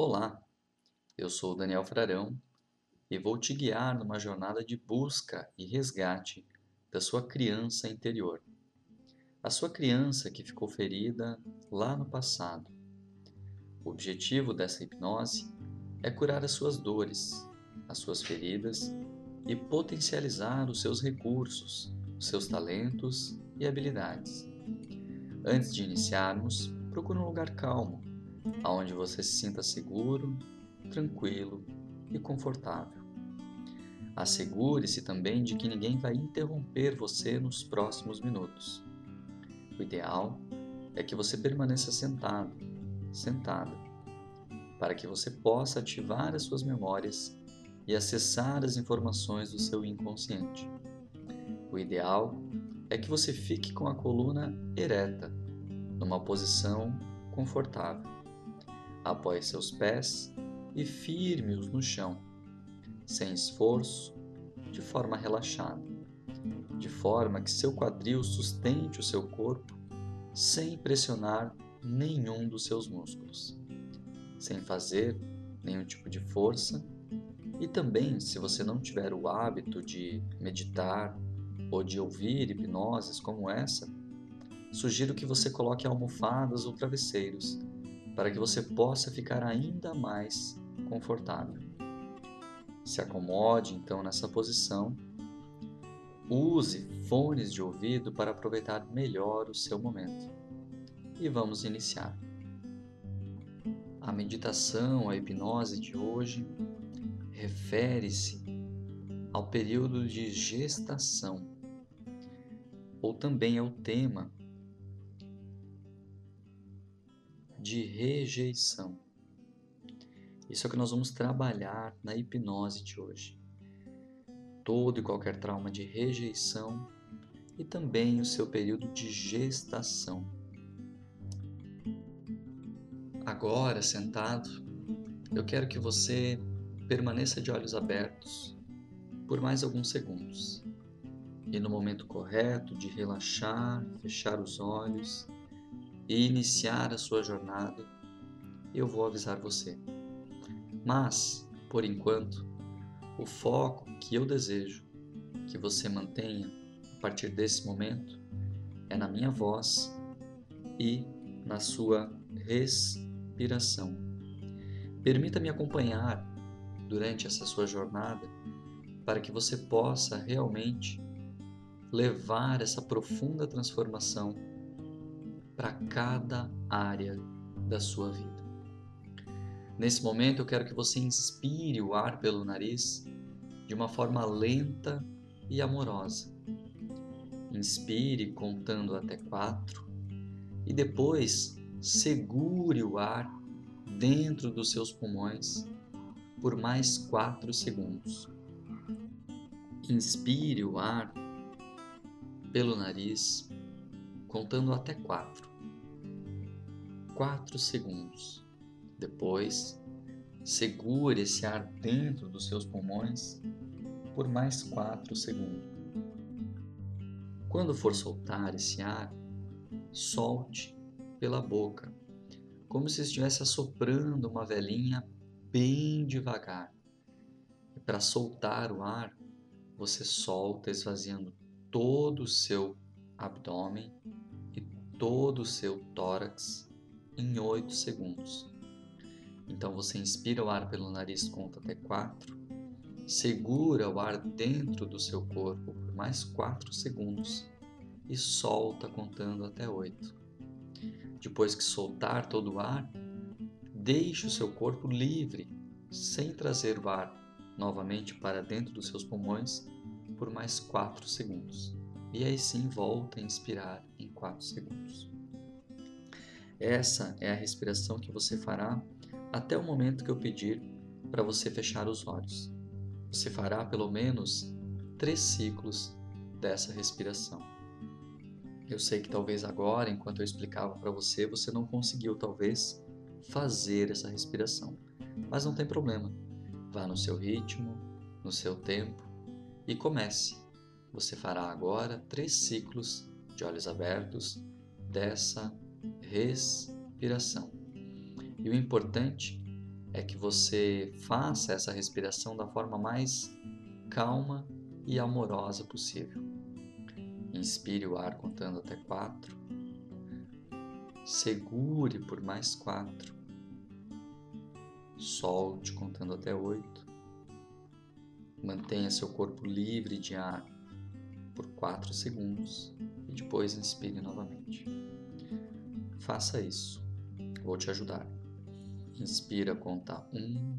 Olá, eu sou Daniel Frarão e vou te guiar numa jornada de busca e resgate da sua criança interior. A sua criança que ficou ferida lá no passado. O objetivo dessa hipnose é curar as suas dores, as suas feridas e potencializar os seus recursos, os seus talentos e habilidades. Antes de iniciarmos, procure um lugar calmo aonde você se sinta seguro, tranquilo e confortável. Assegure-se também de que ninguém vai interromper você nos próximos minutos. O ideal é que você permaneça sentado, sentada, para que você possa ativar as suas memórias e acessar as informações do seu inconsciente. O ideal é que você fique com a coluna ereta, numa posição confortável. Apoie seus pés e firme-os no chão, sem esforço, de forma relaxada, de forma que seu quadril sustente o seu corpo sem pressionar nenhum dos seus músculos, sem fazer nenhum tipo de força. E também, se você não tiver o hábito de meditar ou de ouvir hipnoses como essa, sugiro que você coloque almofadas ou travesseiros para que você possa ficar ainda mais confortável. Se acomode então nessa posição. Use fones de ouvido para aproveitar melhor o seu momento. E vamos iniciar. A meditação, a hipnose de hoje refere-se ao período de gestação, ou também ao tema de rejeição. Isso é o que nós vamos trabalhar na hipnose de hoje. Todo e qualquer trauma de rejeição e também o seu período de gestação. Agora, sentado, eu quero que você permaneça de olhos abertos por mais alguns segundos. E no momento correto de relaxar, fechar os olhos e iniciar a sua jornada, eu vou avisar você. Mas, por enquanto, o foco que eu desejo que você mantenha a partir desse momento é na minha voz e na sua respiração. Permita-me acompanhar durante essa sua jornada para que você possa realmente levar essa profunda transformação para cada área da sua vida. Nesse momento, eu quero que você inspire o ar pelo nariz de uma forma lenta e amorosa. Inspire contando até quatro e depois segure o ar dentro dos seus pulmões por mais quatro segundos. Inspire o ar pelo nariz contando até quatro quatro segundos. Depois, segure esse ar dentro dos seus pulmões por mais quatro segundos. Quando for soltar esse ar, solte pela boca, como se estivesse assoprando uma velinha bem devagar. E para soltar o ar, você solta esvaziando todo o seu abdômen e todo o seu tórax em 8 segundos. Então você inspira o ar pelo nariz, conta até 4, segura o ar dentro do seu corpo por mais 4 segundos e solta contando até 8. Depois que soltar todo o ar, deixe o seu corpo livre, sem trazer o ar novamente para dentro dos seus pulmões por mais 4 segundos. E aí sim volta a inspirar em 4 segundos. Essa é a respiração que você fará até o momento que eu pedir para você fechar os olhos. Você fará pelo menos três ciclos dessa respiração. Eu sei que talvez agora, enquanto eu explicava para você, você não conseguiu talvez fazer essa respiração, mas não tem problema. Vá no seu ritmo, no seu tempo e comece. Você fará agora três ciclos de olhos abertos dessa respiração. E o importante é que você faça essa respiração da forma mais calma e amorosa possível. Inspire o ar contando até quatro. Segure por mais quatro. Solte contando até oito. Mantenha seu corpo livre de ar por quatro segundos e depois inspire novamente. Faça isso. Vou te ajudar. Inspira, conta um,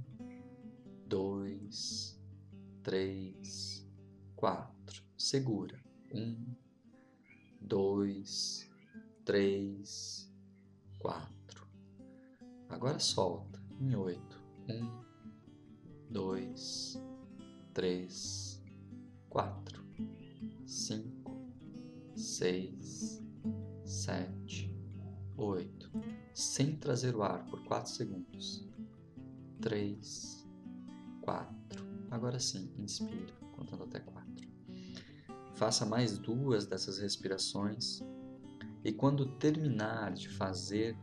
dois, três, quatro. Segura. Um, dois, três, quatro. Agora solta em oito. Um, dois, três, quatro, cinco, seis, sete, oito. Sem trazer o ar por quatro segundos. Três, quatro. Agora sim, inspira, contando até quatro. Faça mais duas dessas respirações e quando terminar de fazer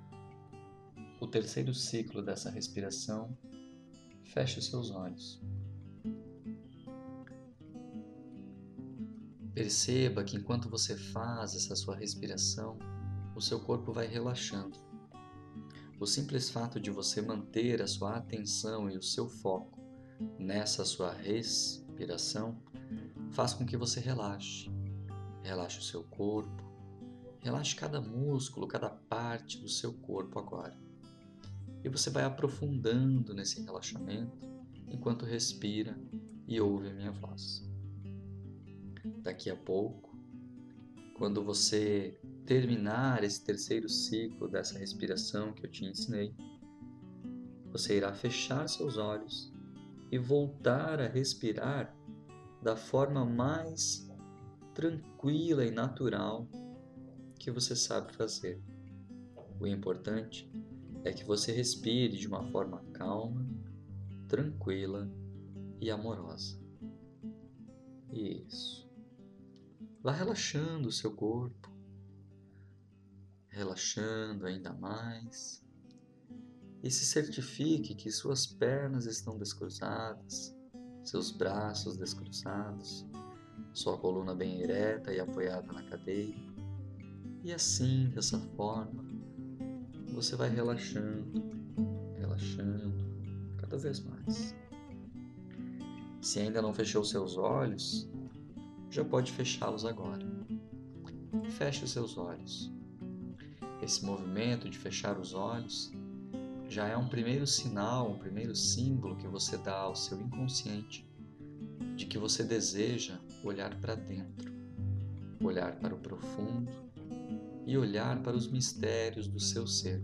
o terceiro ciclo dessa respiração, feche os seus olhos. Perceba que enquanto você faz essa sua respiração, o seu corpo vai relaxando. O simples fato de você manter a sua atenção e o seu foco nessa sua respiração faz com que você relaxe. Relaxe o seu corpo, relaxe cada músculo, cada parte do seu corpo agora. E você vai aprofundando nesse relaxamento enquanto respira e ouve a minha voz. Daqui a pouco, quando você terminar esse terceiro ciclo dessa respiração que eu te ensinei, você irá fechar seus olhos e voltar a respirar da forma mais tranquila e natural que você sabe fazer. O importante é que você respire de uma forma calma, tranquila e amorosa. Isso. Vá relaxando o seu corpo, relaxando ainda mais. E se certifique que suas pernas estão descruzadas, seus braços descruzados, sua coluna bem ereta e apoiada na cadeira. E assim, dessa forma, você vai relaxando, relaxando cada vez mais. Se ainda não fechou seus olhos, já pode fechá-los agora. Feche os seus olhos. Esse movimento de fechar os olhos já é um primeiro sinal, um primeiro símbolo que você dá ao seu inconsciente de que você deseja olhar para dentro, olhar para o profundo e olhar para os mistérios do seu ser.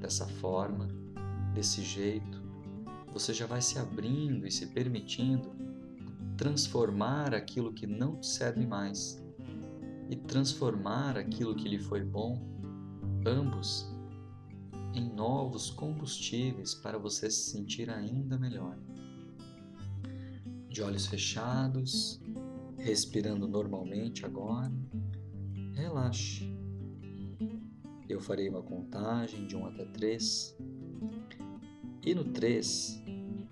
Dessa forma, desse jeito, você já vai se abrindo e se permitindo transformar aquilo que não te serve mais e transformar aquilo que lhe foi bom, ambos em novos combustíveis para você se sentir ainda melhor. De olhos fechados, respirando normalmente agora, relaxe. Eu farei uma contagem de 1 até 3. E no 3,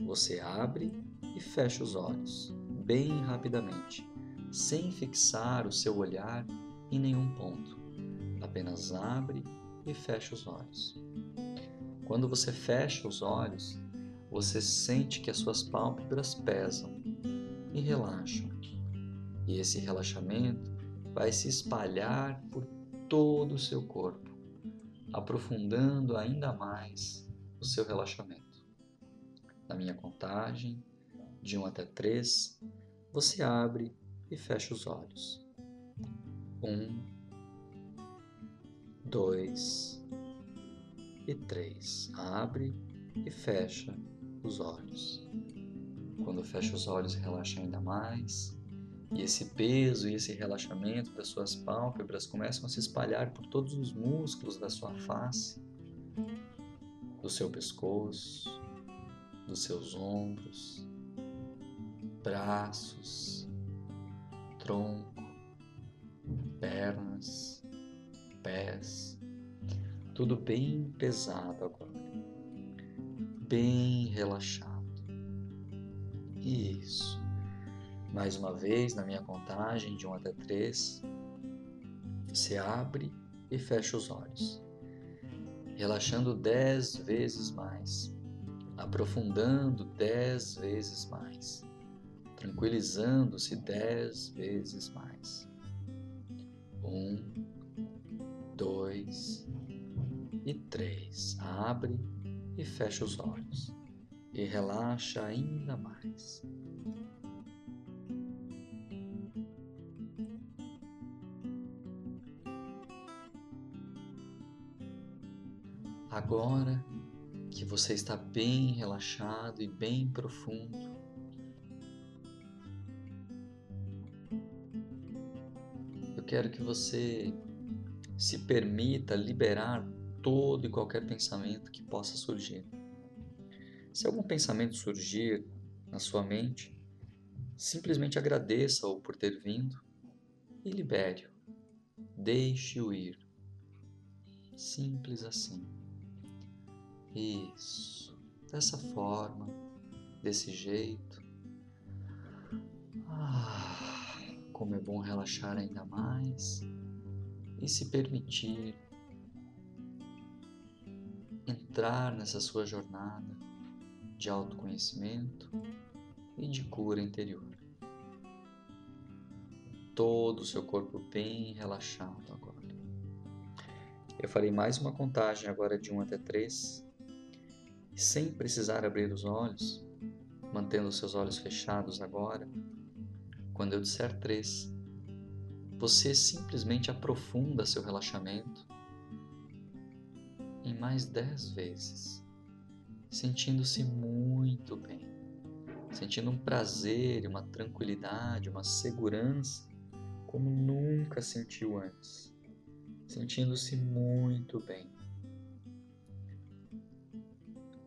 você abre e fecha os olhos, bem rapidamente, sem fixar o seu olhar em nenhum ponto. Apenas abre e fecha os olhos. Quando você fecha os olhos, você sente que as suas pálpebras pesam e relaxam. E esse relaxamento vai se espalhar por todo o seu corpo, aprofundando ainda mais o seu relaxamento. Na minha contagem, de 1 até 3, você abre e fecha os olhos. 1, 2, e três. Abre e fecha os olhos. Quando fecha os olhos, relaxa ainda mais. E esse peso e esse relaxamento das suas pálpebras começam a se espalhar por todos os músculos da sua face, do seu pescoço, dos seus ombros, braços, tronco, pernas, pés tudo bem pesado agora. bem relaxado. Isso. Mais uma vez, na minha contagem de 1 até 3, você abre e fecha os olhos, relaxando 10 vezes mais, aprofundando 10 vezes mais, tranquilizando-se 10 vezes mais. Um, dois e três. Abre e fecha os olhos e relaxa ainda mais. Agora que você está bem relaxado e bem profundo, quero que você se permita liberar todo e qualquer pensamento que possa surgir. Se algum pensamento surgir na sua mente, simplesmente agradeça-o por ter vindo e libere-o. Deixe-o ir. Simples assim. Isso. Dessa forma, desse jeito. Ah, como é bom relaxar ainda mais e se permitir entrar nessa sua jornada de autoconhecimento e de cura interior. Todo o seu corpo bem relaxado agora. Eu farei mais uma contagem agora de 1 até 3, e sem precisar abrir os olhos, mantendo seus olhos fechados agora. Quando eu disser 3, você simplesmente aprofunda seu relaxamento em mais 10 vezes sentindo-se muito bem, sentindo um prazer, uma tranquilidade, uma segurança como nunca sentiu antes, sentindo-se muito bem.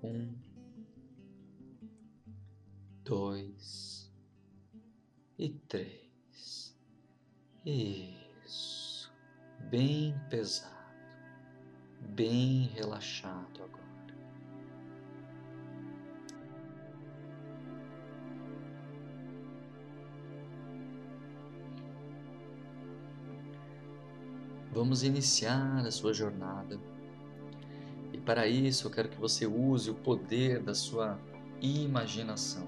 Um, Vamos iniciar a sua jornada. E para isso eu quero que você use o poder da sua imaginação.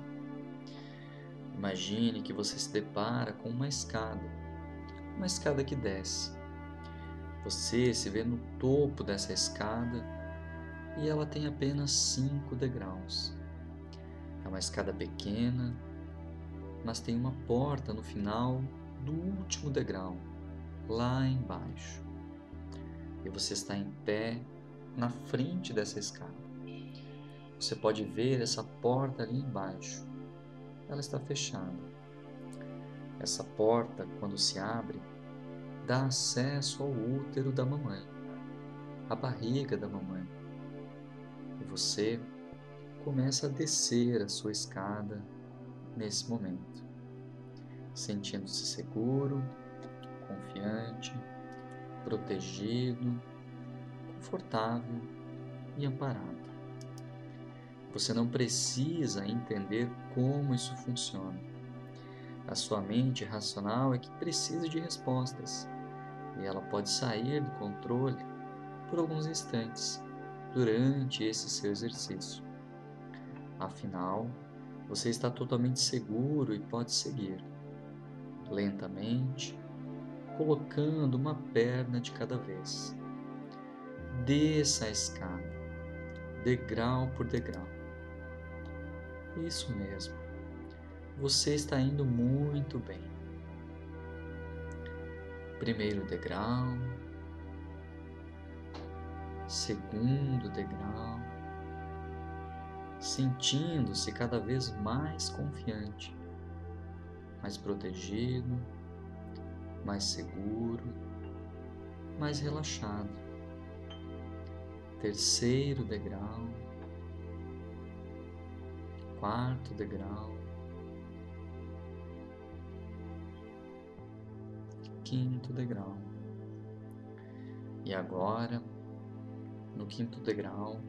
Imagine que você se depara com uma escada, uma escada que desce. Você se vê no topo dessa escada e ela tem apenas cinco degraus. É uma escada pequena, mas tem uma porta no final do último degrau lá embaixo. E você está em pé na frente dessa escada. Você pode ver essa porta ali embaixo. Ela está fechada. Essa porta, quando se abre, dá acesso ao útero da mamãe, à barriga da mamãe. E você começa a descer a sua escada nesse momento, sentindo-se seguro confiante, protegido, confortável e amparado. Você não precisa entender como isso funciona. A sua mente racional é que precisa de respostas e ela pode sair do controle por alguns instantes durante esse seu exercício. Afinal, você está totalmente seguro e pode seguir lentamente colocando uma perna de cada vez. Desça a escada, degrau por degrau. Isso mesmo, você está indo muito bem. Primeiro degrau, segundo degrau, sentindo-se cada vez mais confiante, mais protegido mais seguro, mais relaxado. Terceiro degrau, quarto degrau, quinto degrau. E agora, no quinto degrau,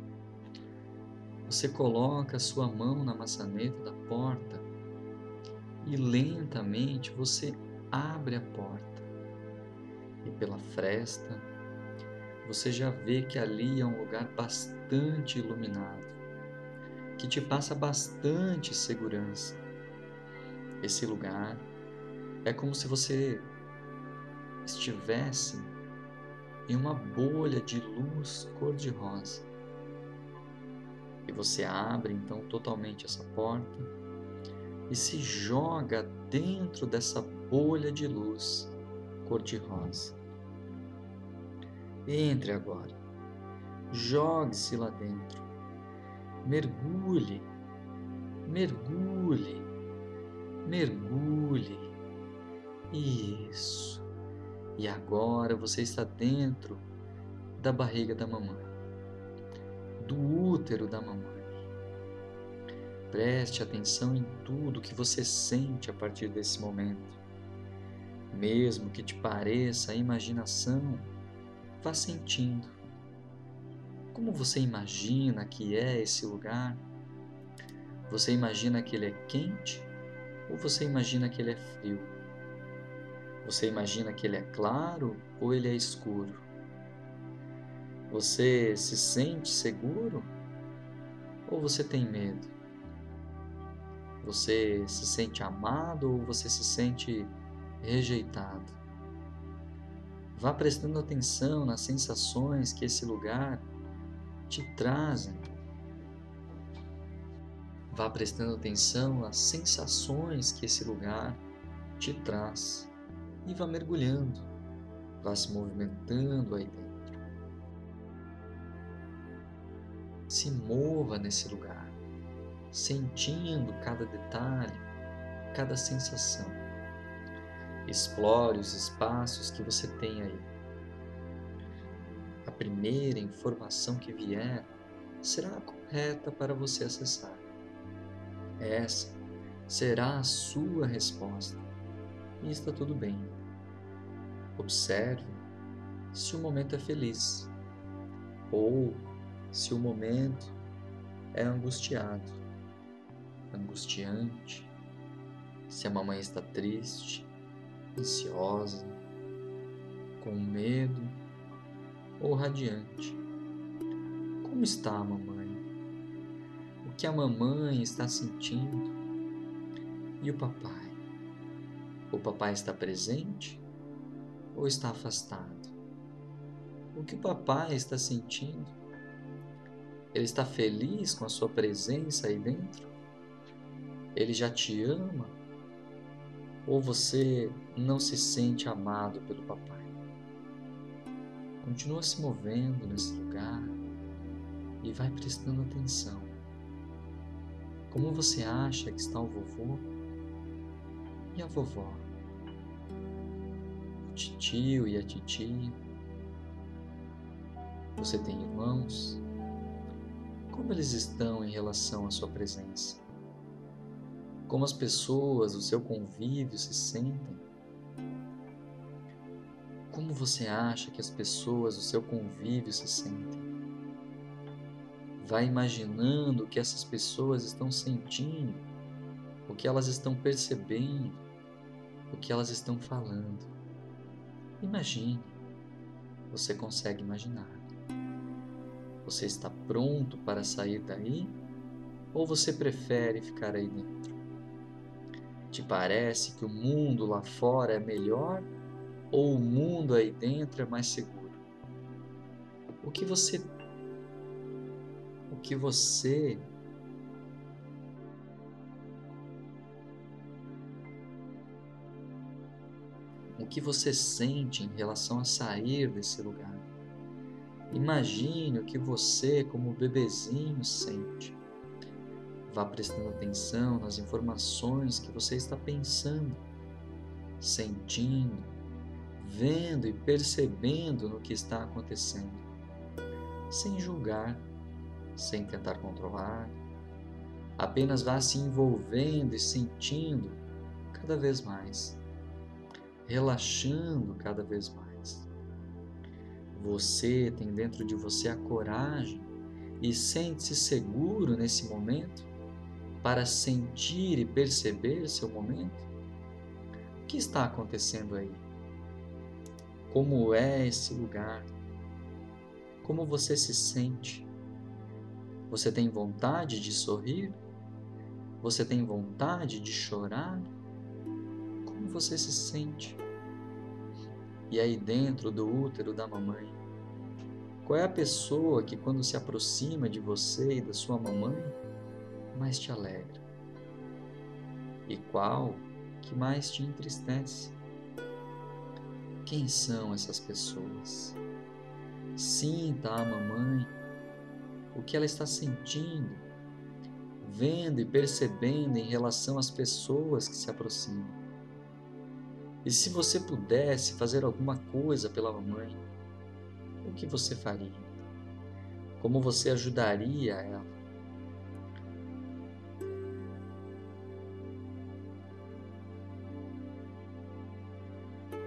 Você coloca a sua mão na maçaneta da porta e lentamente você abre a porta. E pela fresta, você já vê que ali é um lugar bastante iluminado, que te passa bastante segurança. Esse lugar é como se você estivesse em uma bolha de luz cor-de-rosa. E você abre então totalmente essa porta e se joga dentro dessa bolha de luz cor-de-rosa. Entre agora, jogue-se lá dentro, mergulhe, mergulhe, mergulhe. Isso. E agora você está dentro da barriga da mamãe, do útero da mamãe. Preste atenção em tudo que você sente a partir desse momento. Mesmo que te pareça a imaginação, vá sentindo. Como você imagina que é esse lugar? Você imagina que ele é quente ou você imagina que ele é frio? Você imagina que ele é claro ou ele é escuro? Você se sente seguro ou você tem medo? Você se sente amado ou você se sente rejeitado? Vá prestando atenção nas sensações que esse lugar te trazem. Vá prestando atenção nas sensações que esse lugar te traz e vá mergulhando, vá se movimentando aí dentro. Se mova nesse lugar, sentindo cada detalhe, cada sensação. Explore os espaços que você tem aí. A primeira informação que vier será a correta para você acessar. Essa será a sua resposta e está tudo bem. Observe se o momento é feliz ou se o momento é angustiado, angustiante, se a mamãe está triste, ansiosa, com medo ou radiante. Como está a mamãe? O que a mamãe está sentindo? E o papai? O papai está presente ou está afastado? O que o papai está sentindo? Ele está feliz com a sua presença aí dentro? Ele já te ama? Ou você não se sente amado pelo papai? Continua se movendo nesse lugar e vai prestando atenção. Como você acha que está o vovô e a vovó? O tio e a titia? Você tem irmãos? Como eles estão em relação à sua presença? Como as pessoas do seu convívio se sentem? Como você acha que as pessoas do seu convívio se sentem? Vai imaginando o que essas pessoas estão sentindo, o que elas estão percebendo, o que elas estão falando. Imagine. Você consegue imaginar. Você está pronto para sair daí ou você prefere ficar aí dentro? Te parece que o mundo lá fora é melhor ou o mundo aí dentro é mais seguro? O que você o que você o que você sente em relação a sair desse lugar. Imagine o que você, como bebezinho, sente. Vá prestando atenção nas informações que você está pensando, sentindo, vendo e percebendo no que está acontecendo, sem julgar, sem tentar controlar. Apenas vá se envolvendo e sentindo cada vez mais, relaxando cada vez mais. Você tem dentro de você a coragem e sente-se seguro nesse momento para sentir e perceber seu momento? O que está acontecendo aí? Como é esse lugar? Como você se sente? Você tem vontade de sorrir? Você tem vontade de chorar? Como você se sente? E aí dentro do útero da mamãe, qual é a pessoa que quando se aproxima de você e da sua mamãe, mais te alegra? E qual que mais te entristece? Quem são essas pessoas? Sinta a mamãe o que ela está sentindo, vendo e percebendo em relação às pessoas que se aproximam. E se você pudesse fazer alguma coisa pela mamãe, o que você faria? Como você ajudaria ela?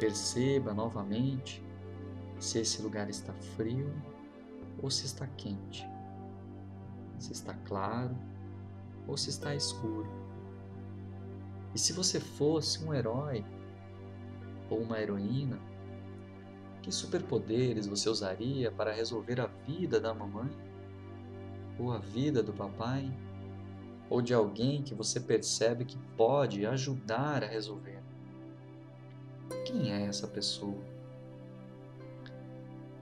Perceba novamente se esse lugar está frio ou se está quente se está claro ou se está escuro. E se você fosse um herói ou uma heroína, que superpoderes você usaria para resolver a vida da mamãe? Ou a vida do papai? Ou de alguém que você percebe que pode ajudar a resolver? Quem é essa pessoa?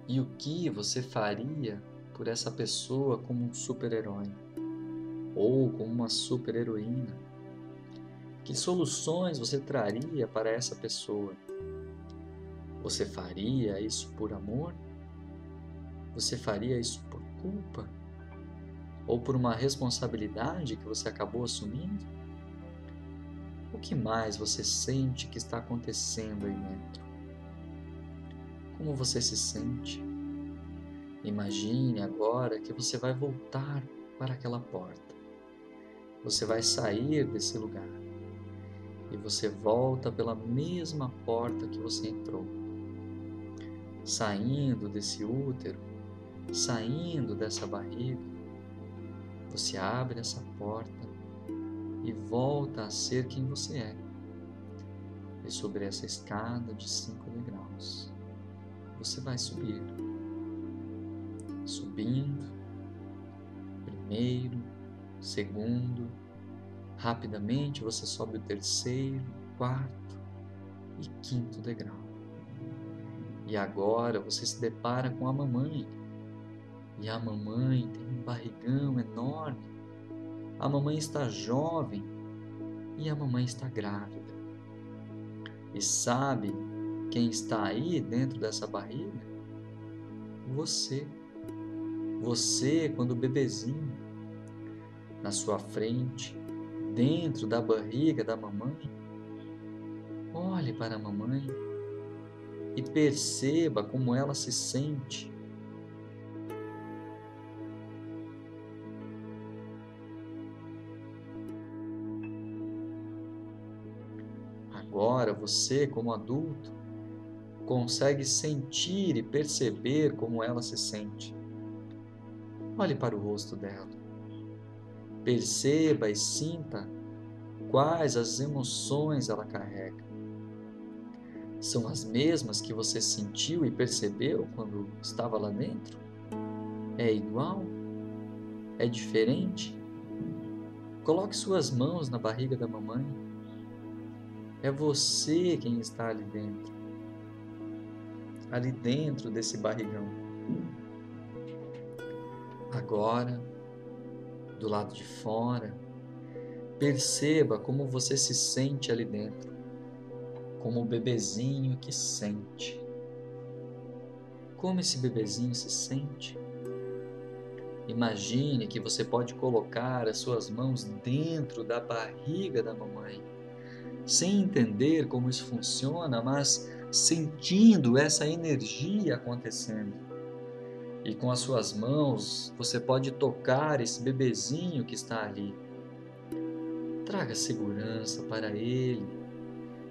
E o que você faria por essa pessoa como um super-herói ou como uma super-heroína? Que soluções você traria para essa pessoa? Você faria isso por amor? Você faria isso por culpa? Ou por uma responsabilidade que você acabou assumindo? O que mais você sente que está acontecendo aí dentro? Como você se sente? Imagine agora que você vai voltar para aquela porta. Você vai sair desse lugar e você volta pela mesma porta que você entrou. Saindo desse útero, saindo dessa barriga, você abre essa porta e volta a ser quem você é. E sobre essa escada de cinco degraus, você vai subir subindo, primeiro, segundo, rapidamente você sobe o terceiro, quarto e quinto degrau. E agora você se depara com a mamãe. E a mamãe tem um barrigão enorme. A mamãe está jovem e a mamãe está grávida. E sabe quem está aí dentro dessa barriga? Você. Você, quando bebezinho, na sua frente, dentro da barriga da mamãe, olhe para a mamãe e perceba como ela se sente. Agora você, como adulto, consegue sentir e perceber como ela se sente. Olhe para o rosto dela. Perceba e sinta quais as emoções ela carrega. São as mesmas que você sentiu e percebeu quando estava lá dentro? É igual? É diferente? Coloque suas mãos na barriga da mamãe. É você quem está ali dentro. Ali dentro desse barrigão. Agora, do lado de fora, perceba como você se sente ali dentro, como o bebezinho que sente. Como esse bebezinho se sente? Imagine que você pode colocar as suas mãos dentro da barriga da mamãe, sem entender como isso funciona, mas sentindo essa energia acontecendo e com as suas mãos você pode tocar esse bebezinho que está ali. Traga segurança para ele.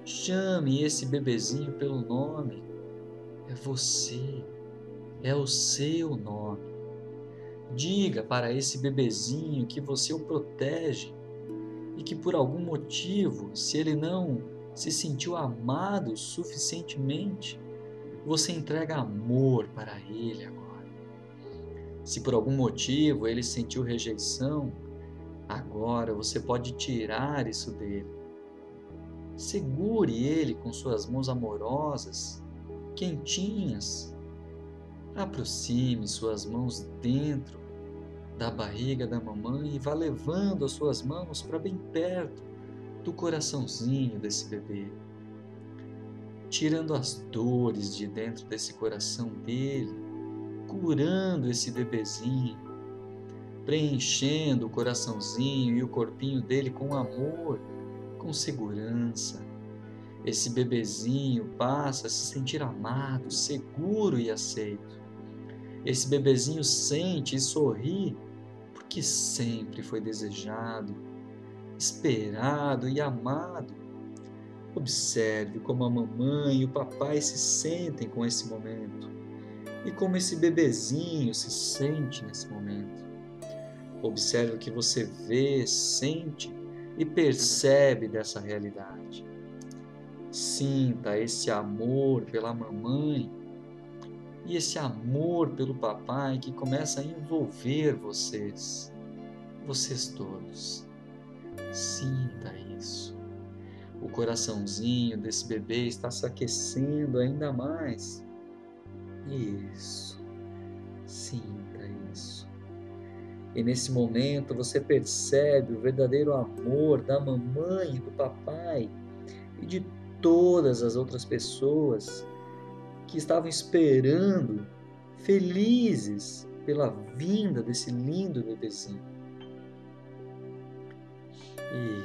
Chame esse bebezinho pelo nome. É você. É o seu nome. Diga para esse bebezinho que você o protege e que por algum motivo, se ele não se sentiu amado suficientemente, você entrega amor para ele agora. Se por algum motivo ele sentiu rejeição, agora você pode tirar isso dele. Segure ele com suas mãos amorosas, quentinhas. Aproxime suas mãos dentro da barriga da mamãe e vá levando as suas mãos para bem perto do coraçãozinho desse bebê, tirando as dores de dentro desse coração dele, curando esse bebezinho, preenchendo o coraçãozinho e o corpinho dele com amor, com segurança. Esse bebezinho passa a se sentir amado, seguro e aceito. Esse bebezinho sente e sorri que sempre foi desejado, esperado e amado. Observe como a mamãe e o papai se sentem com esse momento e como esse bebezinho se sente nesse momento. Observe o que você vê, sente e percebe dessa realidade. Sinta esse amor pela mamãe e esse amor pelo papai que começa a envolver vocês, vocês todos. Sinta isso. O coraçãozinho desse bebê está se aquecendo ainda mais. Isso. Sinta isso. E nesse momento você percebe o verdadeiro amor da mamãe do papai e de todas as outras pessoas que estavam esperando, felizes pela vinda desse lindo bebezinho.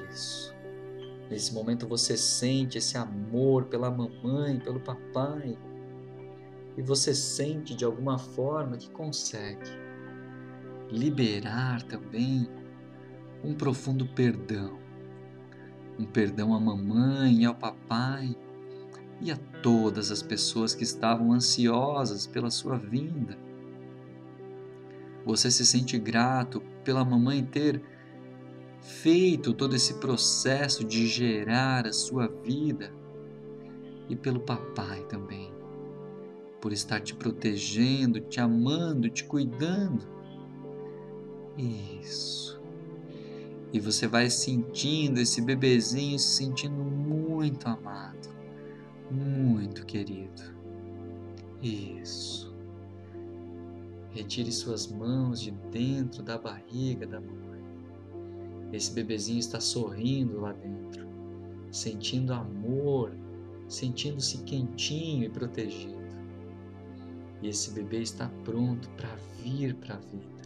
Isso. Nesse momento você sente esse amor pela mamãe, pelo papai. E você sente de alguma forma que consegue liberar também um profundo perdão. Um perdão à mamãe e ao papai e a todas as pessoas que estavam ansiosas pela sua vinda. Você se sente grato pela mamãe ter feito todo esse processo de gerar a sua vida e pelo papai também, por estar te protegendo, te amando, te cuidando. Isso. E você vai sentindo esse bebezinho se sentindo muito amado muito querido. Isso. Retire suas mãos de dentro da barriga da mamãe. Esse bebezinho está sorrindo lá dentro, sentindo amor, sentindo-se quentinho e protegido. E esse bebê está pronto para vir para a vida.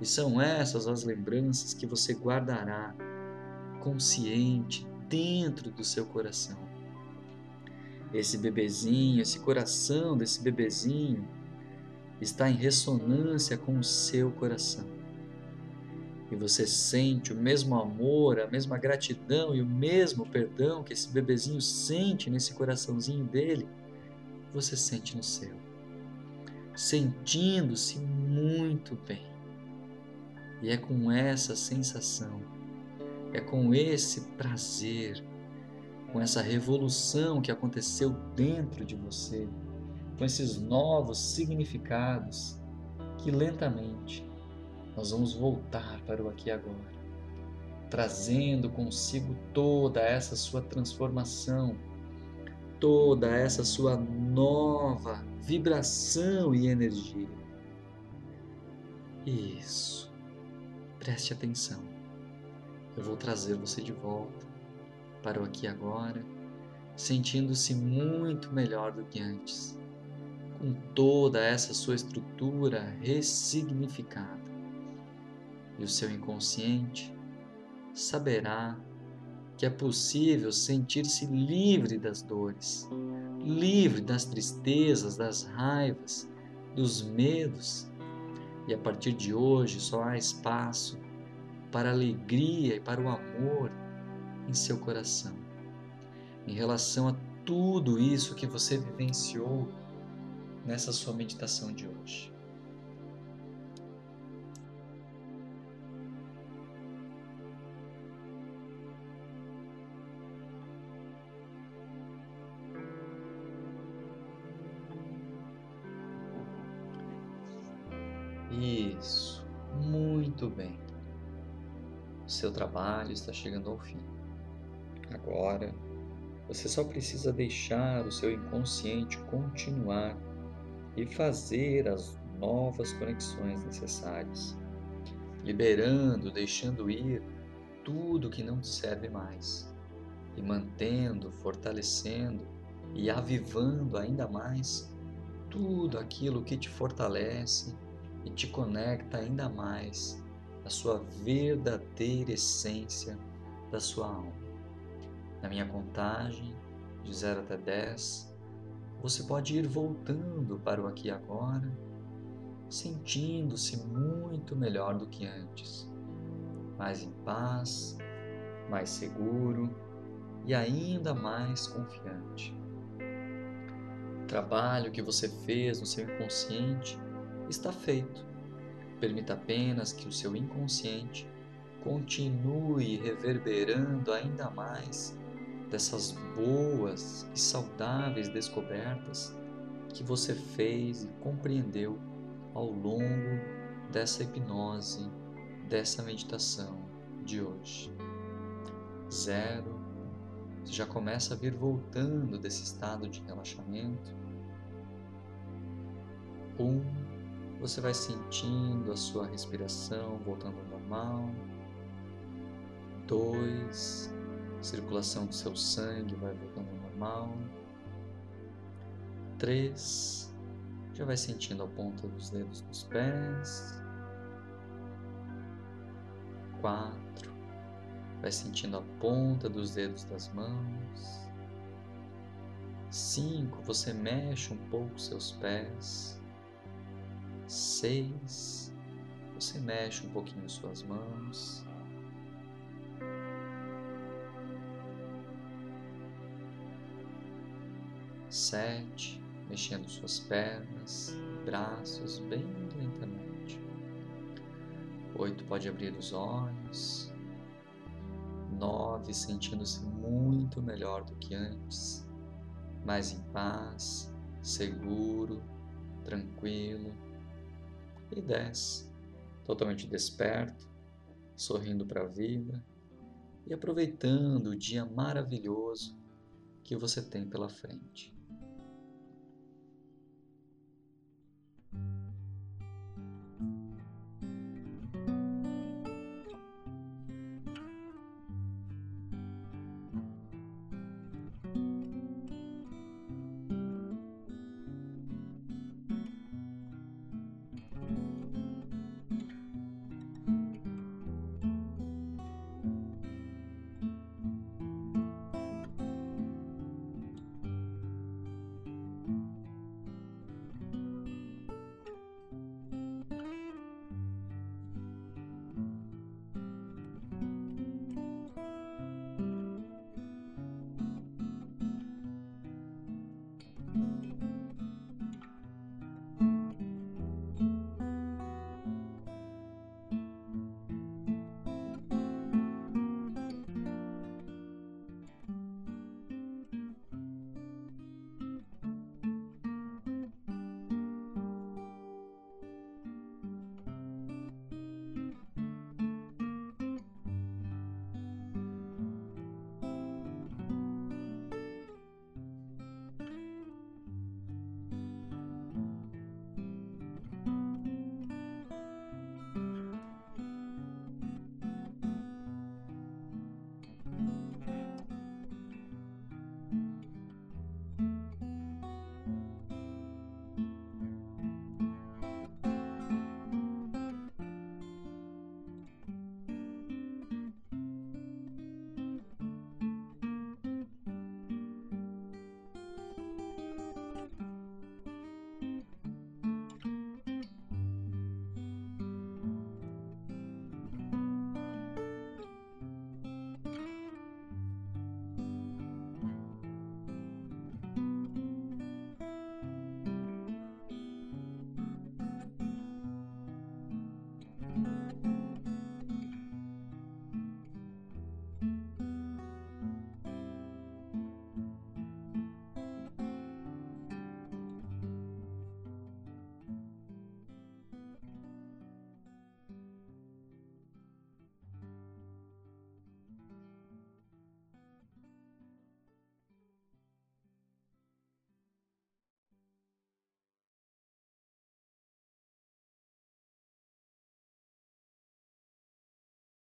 E são essas as lembranças que você guardará consciente dentro do seu coração esse bebezinho, esse coração desse bebezinho está em ressonância com o seu coração. E você sente o mesmo amor, a mesma gratidão e o mesmo perdão que esse bebezinho sente nesse coraçãozinho dele, você sente no seu. Sentindo-se muito bem. E é com essa sensação, é com esse prazer, com essa revolução que aconteceu dentro de você, com esses novos significados, que lentamente nós vamos voltar para o aqui e agora, trazendo consigo toda essa sua transformação, toda essa sua nova vibração e energia. Isso. Preste atenção. Eu vou trazer você de volta para o aqui e agora, sentindo-se muito melhor do que antes, com toda essa sua estrutura ressignificada. E o seu inconsciente saberá que é possível sentir-se livre das dores, livre das tristezas, das raivas, dos medos. E a partir de hoje só há espaço para a alegria e para o amor em seu coração. Em relação a tudo isso que você vivenciou nessa sua meditação de hoje. Isso, muito bem. O seu trabalho está chegando ao fim. Agora, você só precisa deixar o seu inconsciente continuar e fazer as novas conexões necessárias, liberando, deixando ir tudo que não te serve mais e mantendo, fortalecendo e avivando ainda mais tudo aquilo que te fortalece e te conecta ainda mais à sua verdadeira essência da sua alma. Na minha contagem, de 0 até 10, você pode ir voltando para o aqui e agora, sentindo-se muito melhor do que antes, mais em paz, mais seguro e ainda mais confiante. O trabalho que você fez no seu inconsciente está feito. Permita apenas que o seu inconsciente continue reverberando ainda mais dessas boas e saudáveis descobertas que você fez e compreendeu ao longo dessa hipnose, dessa meditação de hoje. Zero, você já começa a vir voltando desse estado de relaxamento. Um, você vai sentindo a sua respiração voltando ao normal. Dois, circulação do seu sangue vai voltando ao normal. Três, já vai sentindo a ponta dos dedos dos pés. Quatro, vai sentindo a ponta dos dedos das mãos. Cinco, você mexe um pouco seus pés. Seis, você mexe um pouquinho suas mãos. Sete, mexendo suas pernas, braços bem lentamente. Oito, pode abrir os olhos. Nove, sentindo-se muito melhor do que antes, mais em paz, seguro, tranquilo. E dez, totalmente desperto, sorrindo para a vida e aproveitando o dia maravilhoso que você tem pela frente.